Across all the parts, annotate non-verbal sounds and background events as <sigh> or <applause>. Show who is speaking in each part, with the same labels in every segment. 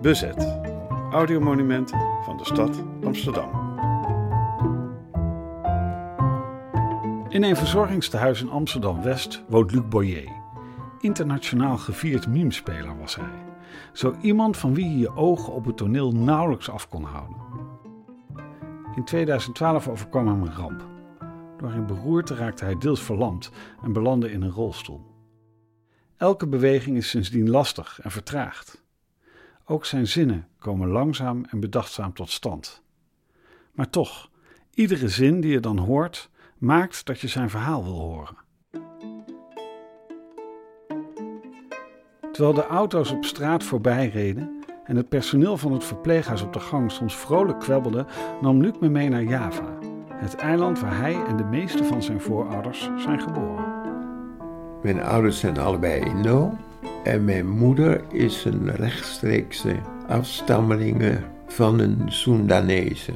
Speaker 1: Bezet. Audiomonumenten van de stad Amsterdam. In een verzorgingstehuis in Amsterdam-West woont Luc Boyer. Internationaal gevierd memespeler was hij. Zo iemand van wie je je ogen op het toneel nauwelijks af kon houden. In 2012 overkwam hem een ramp. Door een beroerte raakte hij deels verlamd en belandde in een rolstoel. Elke beweging is sindsdien lastig en vertraagd. Ook zijn zinnen komen langzaam en bedachtzaam tot stand. Maar toch, iedere zin die je dan hoort, maakt dat je zijn verhaal wil horen. Terwijl de auto's op straat voorbij reden en het personeel van het verpleeghuis op de gang soms vrolijk kwebbelde, nam Luc me mee naar Java, het eiland waar hij en de meeste van zijn voorouders zijn geboren.
Speaker 2: Mijn ouders zijn allebei Indo en mijn moeder is een rechtstreekse afstammeling van een Soendanese.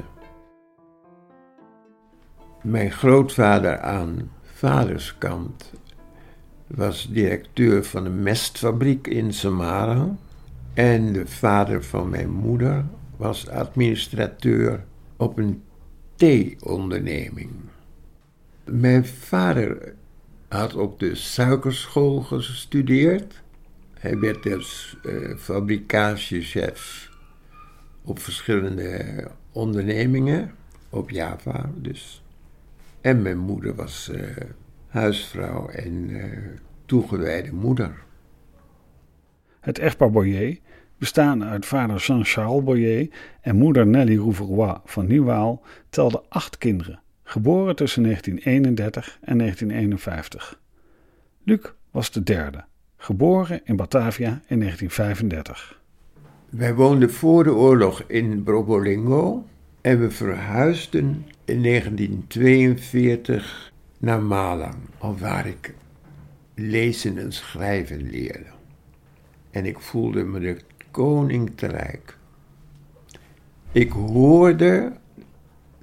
Speaker 2: Mijn grootvader aan vaderskant was directeur van een mestfabriek in Samara. En de vader van mijn moeder was administrateur op een theeonderneming. Mijn vader had op de suikerschool gestudeerd. Hij werd dus uh, fabricatiechef op verschillende ondernemingen, op Java dus. En mijn moeder was uh, huisvrouw en uh, toegewijde moeder.
Speaker 1: Het echtpaar Boyer, bestaande uit vader Jean-Charles Boyer en moeder Nelly Rouveroy van Nieuwaal, telde acht kinderen, geboren tussen 1931 en 1951. Luc was de derde, geboren in Batavia in 1935.
Speaker 2: Wij woonden voor de oorlog in Probolinggo en we verhuisden in 1942 naar Malang, waar ik lezen en schrijven leerde. En ik voelde me de koning te rijk. Ik hoorde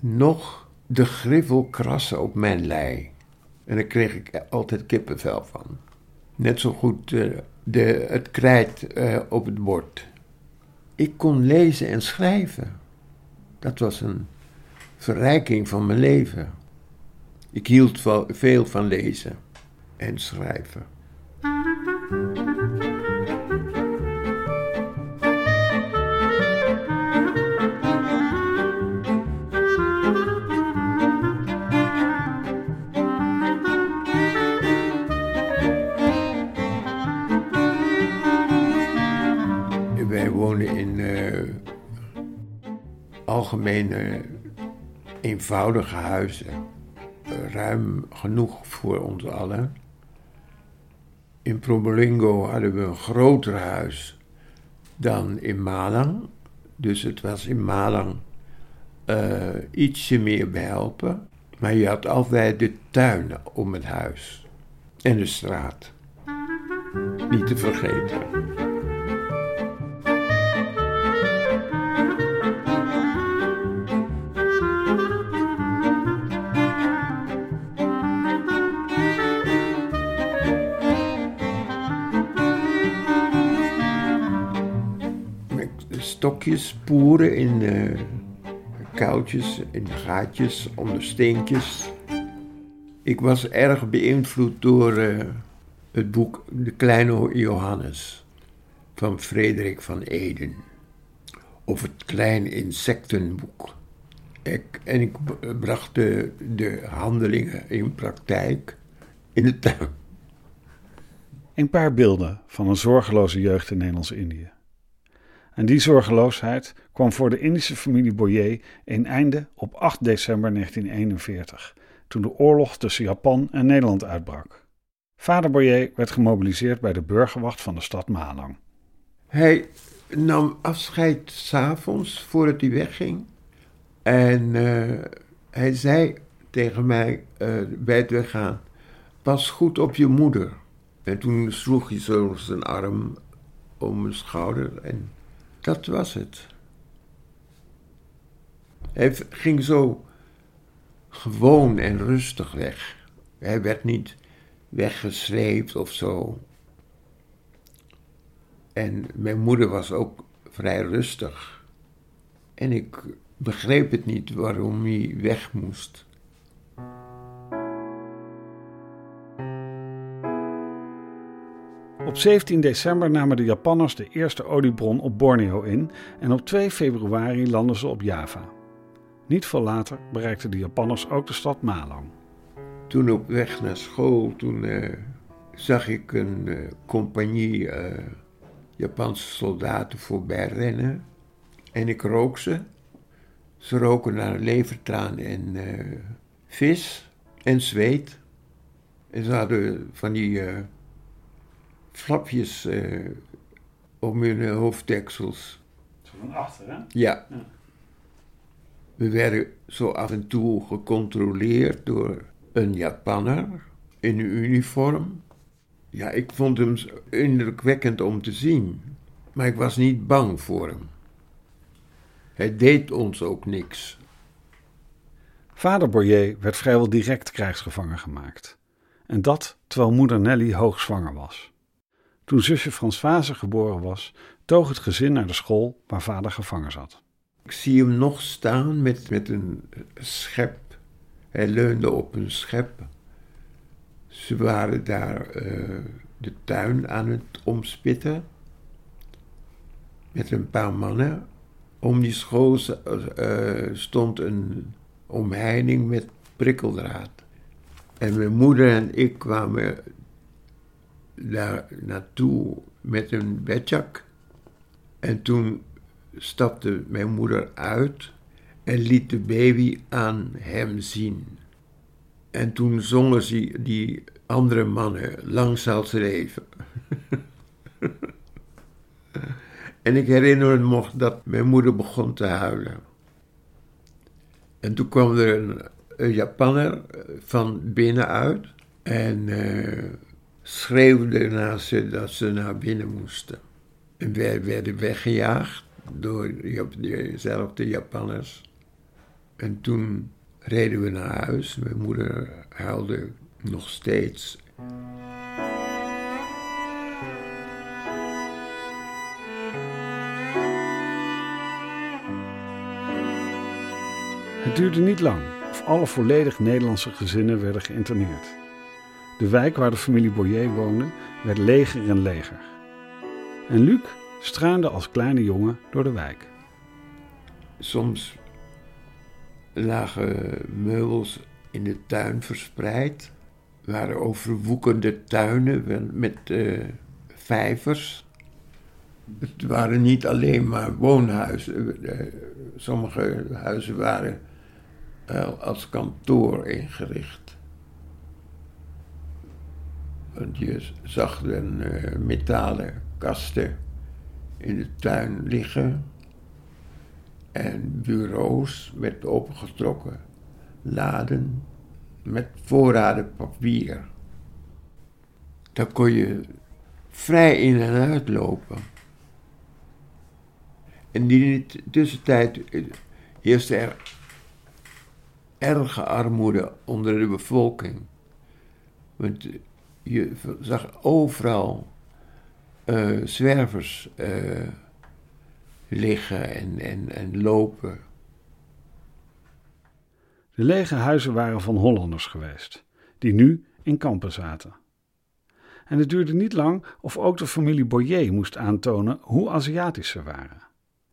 Speaker 2: nog de griffel krassen op mijn lei. En daar kreeg ik altijd kippenvel van. Net zo goed uh, de, het krijt uh, op het bord. Ik kon lezen en schrijven. Dat was een verrijking van mijn leven. Ik hield veel van lezen en schrijven. Algemene, eenvoudige huizen. Ruim genoeg voor ons allen. In Probolinggo hadden we een groter huis dan in Malang. Dus het was in Malang uh, ietsje meer behelpen. Maar je had altijd de tuin om het huis. En de straat. Niet te vergeten. Stokjes, poeren in kuiltjes, in gaatjes, onder steentjes. Ik was erg beïnvloed door uh, het boek De Kleine Johannes van Frederik van Eden. Of het Kleine Insectenboek. Ik, en ik bracht de, de handelingen in praktijk in de tuin.
Speaker 1: Een paar beelden van een zorgeloze jeugd in Nederlands-Indië. En die zorgeloosheid kwam voor de Indische familie Boyer een einde op 8 december 1941, toen de oorlog tussen Japan en Nederland uitbrak. Vader Boyer werd gemobiliseerd bij de burgerwacht van de stad Malang.
Speaker 2: Hij nam afscheid s'avonds voordat hij wegging. En uh, hij zei tegen mij uh, bij het weggaan: Pas goed op je moeder. En toen sloeg hij zo zijn arm om mijn schouder en dat was het. Hij ging zo gewoon en rustig weg. Hij werd niet weggesleept of zo. En mijn moeder was ook vrij rustig. En ik begreep het niet waarom hij weg moest.
Speaker 1: Op 17 december namen de Japanners de eerste oliebron op Borneo in en op 2 februari landden ze op Java. Niet veel later bereikten de Japanners ook de stad Malang.
Speaker 2: Toen op weg naar school, toen uh, zag ik een uh, compagnie uh, Japanse soldaten voorbij rennen. En ik rook ze. Ze roken naar levertraan en vis en zweet. En ze hadden van die flapjes om hun hoofddeksels.
Speaker 1: Zo van achter, hè?
Speaker 2: ja. ja. We werden zo af en toe gecontroleerd door een Japanner in een uniform. Ja, ik vond hem indrukwekkend om te zien, maar ik was niet bang voor hem. Hij deed ons ook niks.
Speaker 1: Vader Boyer werd vrijwel direct krijgsgevangen gemaakt. En dat terwijl moeder Nelly hoogzwanger was. Toen zusje Françoise geboren was, toog het gezin naar de school waar vader gevangen zat.
Speaker 2: Ik zie hem nog staan met, met een schep. Hij leunde op een schep. Ze waren daar uh, de tuin aan het omspitten. Met een paar mannen. Om die school uh, stond een omheining met prikkeldraad. En mijn moeder en ik kwamen daar naartoe met een bedjak. En toen stapte mijn moeder uit en liet de baby aan hem zien. En toen zongen ze die andere mannen, lang zal leven. <laughs> en ik herinner me nog dat mijn moeder begon te huilen. En toen kwam er een, een Japanner van binnenuit en uh, schreeuwde naar ze dat ze naar binnen moesten. En wij werden weggejaagd door dezelfde Japanners. En toen reden we naar huis. Mijn moeder huilde nog steeds.
Speaker 1: Het duurde niet lang of alle volledig Nederlandse gezinnen werden geïnterneerd. De wijk waar de familie Boyer woonde werd leger en leger. En Luc struinde als kleine jongen door de wijk.
Speaker 2: Soms lagen meubels in de tuin verspreid. waren overwoekende tuinen met uh, vijvers. Het waren niet alleen maar woonhuizen. Eh, sommige huizen waren uh, als kantoor ingericht. Want je zag dan metalen kasten in de tuin liggen. En bureaus met opengetrokken laden met voorraden papier. Daar kon je vrij in en uit lopen. En in de tussentijd heerste er erge armoede onder de bevolking. Want je zag overal uh, zwervers uh, liggen en, en, en lopen.
Speaker 1: De lege huizen waren van Hollanders geweest, die nu in kampen zaten. En het duurde niet lang of ook de familie Boyer moest aantonen hoe Aziatisch ze waren.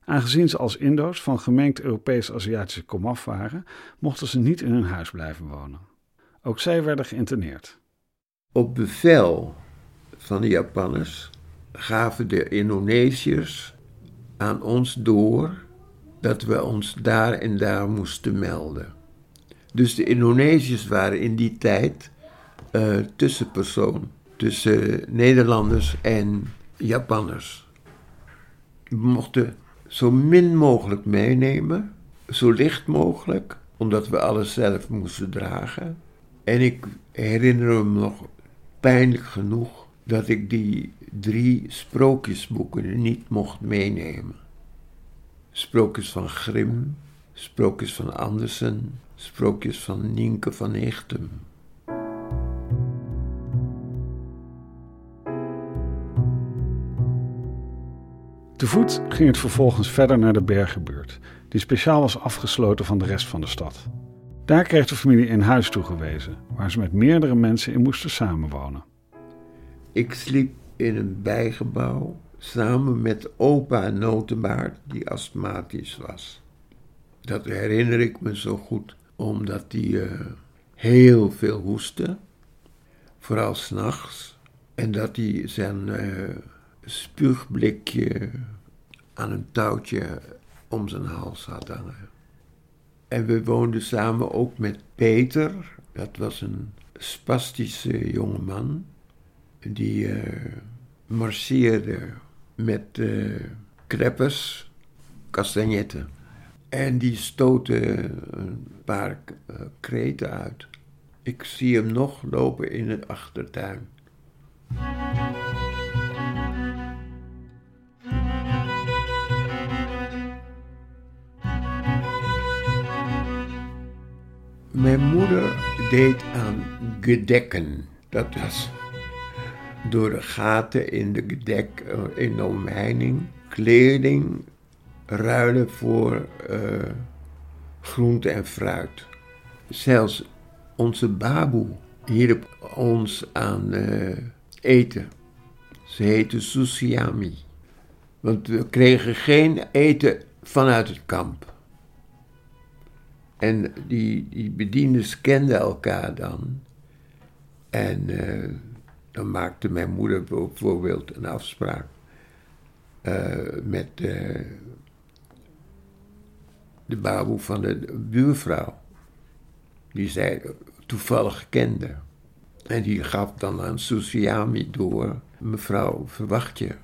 Speaker 1: Aangezien ze als Indo's van gemengd Europees-Aziatische komaf waren, mochten ze niet in hun huis blijven wonen. Ook zij werden geïnterneerd.
Speaker 2: Op bevel van de Japanners gaven de Indonesiërs aan ons door dat we ons daar en daar moesten melden. Dus de Indonesiërs waren in die tijd uh, tussenpersoon tussen Nederlanders en Japanners. We mochten zo min mogelijk meenemen, zo licht mogelijk, omdat we alles zelf moesten dragen. En ik herinner me nog pijnlijk genoeg dat ik die drie sprookjesboeken niet mocht meenemen. Sprookjes van Grimm, sprookjes van Andersen, sprookjes van Nienke van Echtem.
Speaker 1: Te voet ging het vervolgens verder naar de bergenbuurt, die speciaal was afgesloten van de rest van de stad. Daar kreeg de familie een huis toegewezen, waar ze met meerdere mensen in moesten samenwonen.
Speaker 2: Ik sliep in een bijgebouw samen met opa Notenbaard, die astmatisch was. Dat herinner ik me zo goed, omdat hij uh, heel veel hoestte, vooral s'nachts. En dat hij zijn uh, spuugblikje aan een touwtje om zijn hals had hangen. En we woonden samen ook met Peter, dat was een spastische jongeman, die uh, marcheerde met uh, kreppers, castagnetten. En die stootte een paar uh, kreten uit. Ik zie hem nog lopen in het achtertuin. Mijn moeder deed aan gedekken. Dat was door de gaten in de gedek, eh, in de omheining, kleding ruilen voor uh, groente en fruit. Zelfs onze baboe hielp ons aan uh, eten. Ze heette Susiami. Want we kregen geen eten vanuit het kamp. En die, die bediendes kenden elkaar dan. En uh, dan maakte mijn moeder bijvoorbeeld een afspraak uh, met uh, de baboe van de buurvrouw. Die zij toevallig kende. En die gaf dan aan Susiami door: Mevrouw, verwacht je?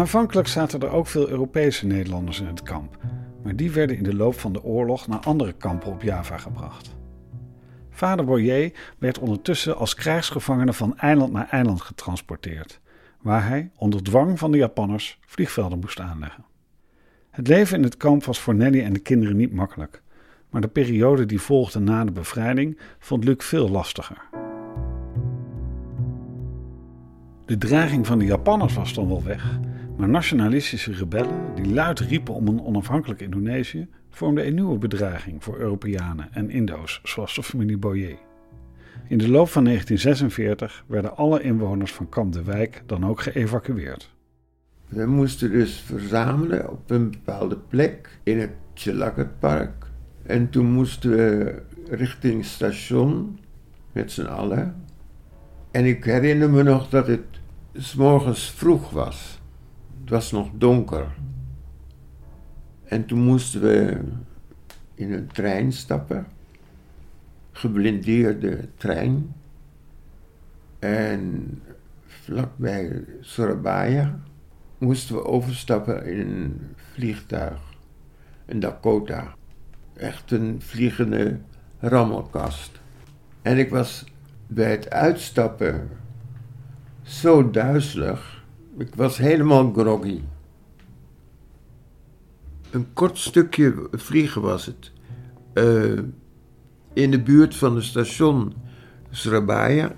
Speaker 1: Aanvankelijk zaten er ook veel Europese Nederlanders in het kamp, maar die werden in de loop van de oorlog naar andere kampen op Java gebracht. Vader Boyer werd ondertussen als krijgsgevangene van eiland naar eiland getransporteerd, waar hij onder dwang van de Japanners vliegvelden moest aanleggen. Het leven in het kamp was voor Nelly en de kinderen niet makkelijk, maar de periode die volgde na de bevrijding vond Luc veel lastiger. De dreiging van de Japanners was dan wel weg, maar nationalistische rebellen, die luid riepen om een onafhankelijk Indonesië, vormden een nieuwe bedreiging voor Europeanen en Indo's, zoals de familie Boyer. In de loop van 1946 werden alle inwoners van Kamp de Wijk dan ook geëvacueerd.
Speaker 2: We moesten dus verzamelen op een bepaalde plek in het Tjelakkerpark. En toen moesten we richting station met z'n allen. En ik herinner me nog dat het s morgens vroeg was. Het was nog donker. En toen moesten we in een trein stappen. Geblindeerde trein. En vlakbij Surabaya moesten we overstappen in een vliegtuig. Een Dakota. Echt een vliegende rammelkast. En ik was bij het uitstappen zo duizelig ik was helemaal groggy. Een kort stukje vliegen was het. Uh, in de buurt van het station Surabaya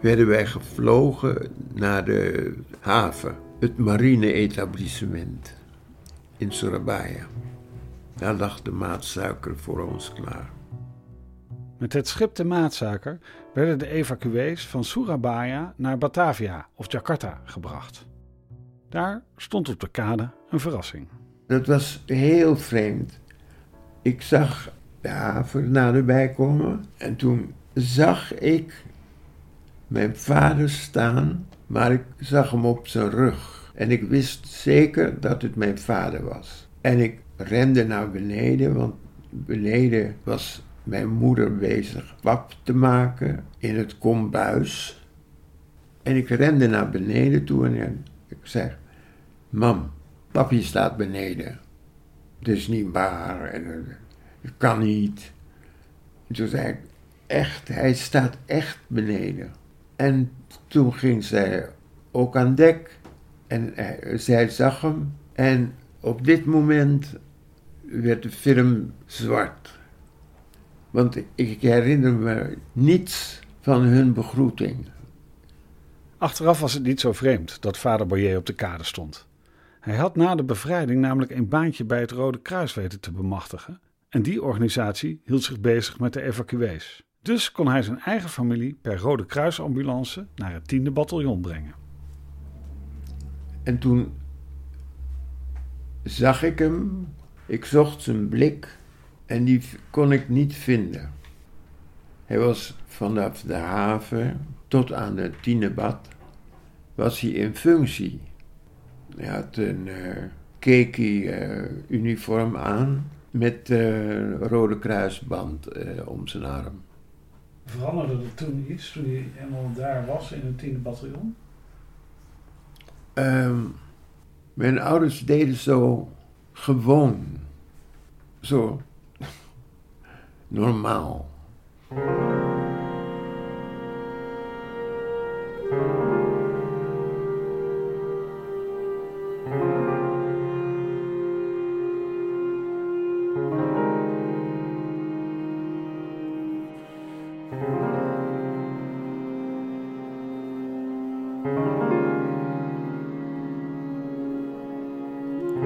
Speaker 2: werden wij gevlogen naar de haven, het marine-etablissement in Surabaya. Daar lag de maatsuiker voor ons klaar.
Speaker 1: Met het schip de Maatzaker werden de evacuees van Surabaya naar Batavia of Jakarta gebracht. Daar stond op de kade een verrassing.
Speaker 2: Dat was heel vreemd. Ik zag de haven naderbij komen en toen zag ik mijn vader staan, maar ik zag hem op zijn rug. En ik wist zeker dat het mijn vader was. En ik rende naar beneden, want beneden was mijn moeder bezig pap te maken in het kombuis. En ik rende naar beneden toe en ik zeg: Mam, papi staat beneden. Het is niet waar en het kan niet. En toen zei ik: Echt, hij staat echt beneden. En toen ging zij ook aan dek en zij zag hem. En op dit moment werd de film zwart. Want ik herinner me niets van hun begroeting.
Speaker 1: Achteraf was het niet zo vreemd dat vader Boyer op de kade stond. Hij had na de bevrijding namelijk een baantje bij het Rode Kruis weten te bemachtigen. En die organisatie hield zich bezig met de evacuees. Dus kon hij zijn eigen familie per Rode Kruisambulance naar het tiende bataljon brengen.
Speaker 2: En toen zag ik hem, ik zocht zijn blik en die kon ik niet vinden. Hij was vanaf de haven tot aan het tienebad was hij in functie. Hij had een uh, keki uh, uniform aan met uh, rode kruisband om zijn arm.
Speaker 1: Veranderde er toen iets toen hij helemaal daar was in het tiende bataljon?
Speaker 2: Um, mijn ouders deden zo gewoon. Zo normaal.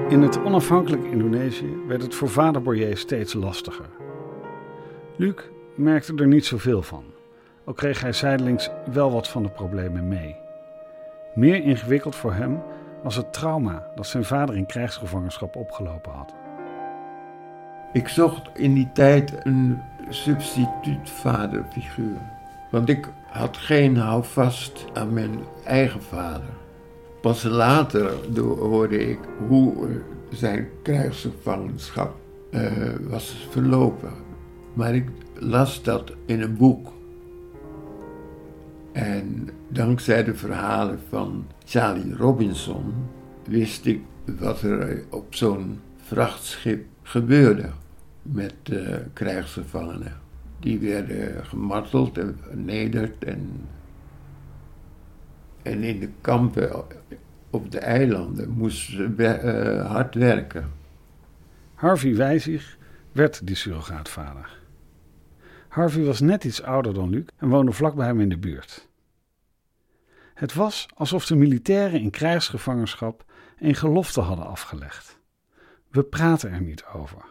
Speaker 1: In het onafhankelijk Indonesië werd het voor vader Boyer steeds lastiger. Luc merkte er niet zoveel van, al kreeg hij zijdelings wel wat van de problemen mee. Meer ingewikkeld voor hem was het trauma dat zijn vader in krijgsgevangenschap opgelopen had.
Speaker 2: Ik zocht in die tijd een substituutvaderfiguur, want ik had geen houvast aan mijn eigen vader. Pas later hoorde ik hoe zijn krijgsgevangenschap uh, was verlopen. Maar ik las dat in een boek. En dankzij de verhalen van Charlie Robinson wist ik wat er op zo'n vrachtschip gebeurde met uh, krijgsgevangenen. Die werden gemarteld en vernederd en en in de kampen op de eilanden moesten ze uh, hard werken.
Speaker 1: Harvey Wijzig werd die surrogaatvader. Harvey was net iets ouder dan Luc en woonde vlak bij hem in de buurt. Het was alsof de militairen in krijgsgevangenschap een gelofte hadden afgelegd. We praten er niet over.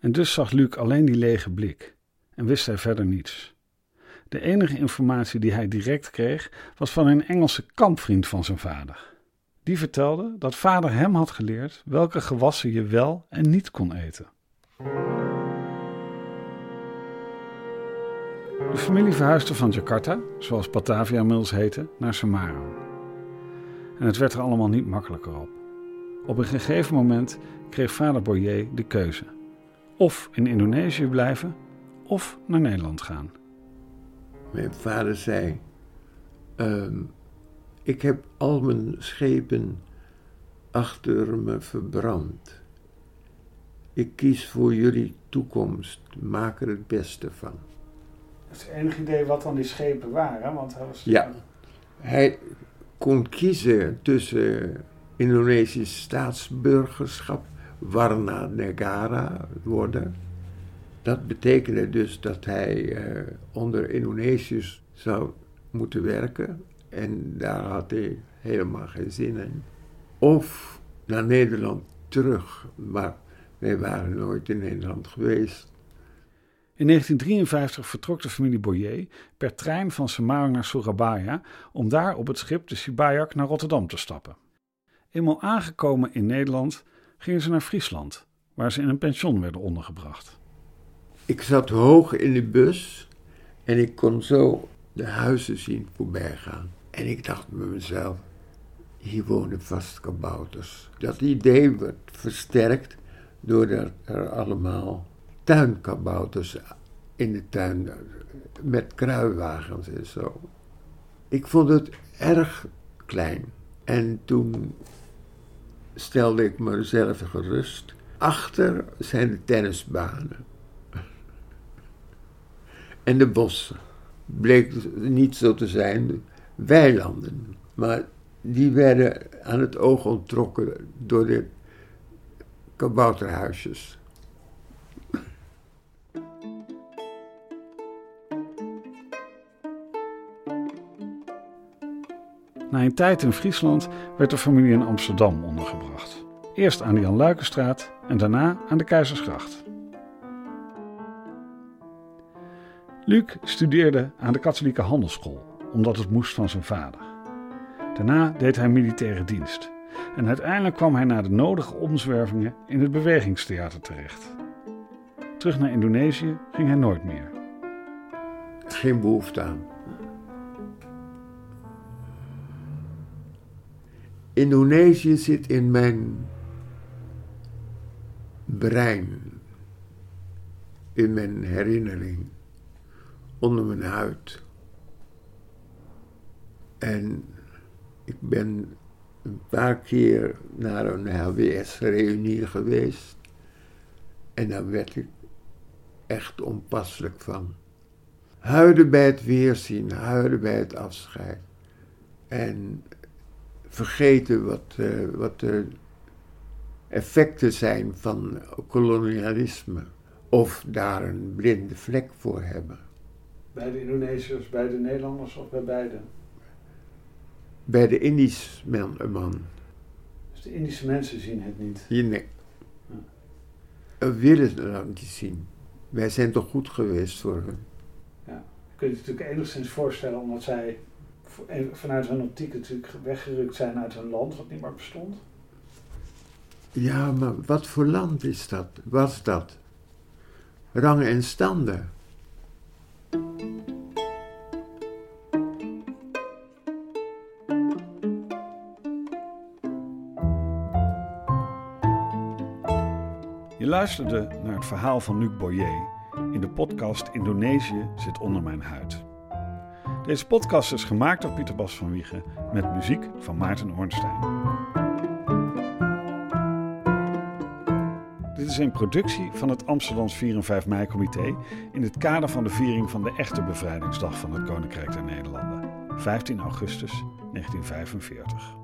Speaker 1: En dus zag Luc alleen die lege blik en wist hij verder niets. De enige informatie die hij direct kreeg was van een Engelse kampvriend van zijn vader. Die vertelde dat vader hem had geleerd welke gewassen je wel en niet kon eten. De familie verhuisde van Jakarta, zoals Batavia inmiddels heette, naar Semarang. En het werd er allemaal niet makkelijker op. Op een gegeven moment kreeg vader Boyer de keuze: of in Indonesië blijven of naar Nederland gaan.
Speaker 2: Mijn vader zei: ehm, Ik heb al mijn schepen achter me verbrand. Ik kies voor jullie toekomst, maak er het beste van.
Speaker 1: U enig idee wat dan die schepen waren? Want hij was...
Speaker 2: Ja, hij kon kiezen tussen Indonesisch staatsburgerschap, Warna Negara worden dat betekende dus dat hij eh, onder Indonesiërs zou moeten werken. En daar had hij helemaal geen zin in. Of naar Nederland terug. Maar wij waren nooit in Nederland geweest.
Speaker 1: In 1953 vertrok de familie Boyer per trein van Semarang naar Surabaya om daar op het schip de Sibayak naar Rotterdam te stappen. Eenmaal aangekomen in Nederland gingen ze naar Friesland, waar ze in een pension werden ondergebracht.
Speaker 2: Ik zat hoog in de bus en ik kon zo de huizen zien voorbij gaan. En ik dacht bij mezelf, hier wonen vast kabouters. Dat idee werd versterkt doordat er allemaal tuinkabouters in de tuin met kruiwagens en zo. Ik vond het erg klein. En toen stelde ik mezelf gerust. Achter zijn de tennisbanen <laughs> en de bossen. Bleek niet zo te zijn, weilanden. Maar die werden aan het oog onttrokken door de kabouterhuisjes.
Speaker 1: Na een tijd in Friesland werd de familie in Amsterdam ondergebracht. Eerst aan de Jan Luikenstraat en daarna aan de Keizersgracht. Luc studeerde aan de katholieke handelsschool, omdat het moest van zijn vader. Daarna deed hij militaire dienst en uiteindelijk kwam hij na de nodige omzwervingen in het bewegingstheater terecht. Terug naar Indonesië ging hij nooit meer.
Speaker 2: Geen behoefte aan. Indonesië zit in mijn brein, in mijn herinnering, onder mijn huid. En ik ben een paar keer naar een HWS-reunie geweest. En daar werd ik echt onpasselijk van. Huilen bij het weerzien, huilen bij het afscheid. En vergeten wat, uh, wat de effecten zijn van kolonialisme. Of daar een blinde vlek voor hebben.
Speaker 1: Bij de Indonesiërs, bij de Nederlanders of bij beide?
Speaker 2: Bij de Indische man.
Speaker 1: Dus de Indische mensen zien het niet?
Speaker 2: Nee. We willen het niet zien. Wij zijn toch goed geweest voor hen.
Speaker 1: Ja. Kun je je natuurlijk enigszins voorstellen, omdat zij vanuit hun optiek natuurlijk weggerukt zijn uit hun land, wat niet meer bestond?
Speaker 2: Ja, maar wat voor land is dat? Was dat? Rangen en standen.
Speaker 1: Luisterde naar het verhaal van Luc Boyer in de podcast Indonesië zit onder mijn huid. Deze podcast is gemaakt door Pieter Bas van Wiegen met muziek van Maarten Ornstein. Dit is een productie van het Amsterdams 4 en 5 mei comité in het kader van de viering van de echte bevrijdingsdag van het Koninkrijk der Nederlanden, 15 augustus 1945.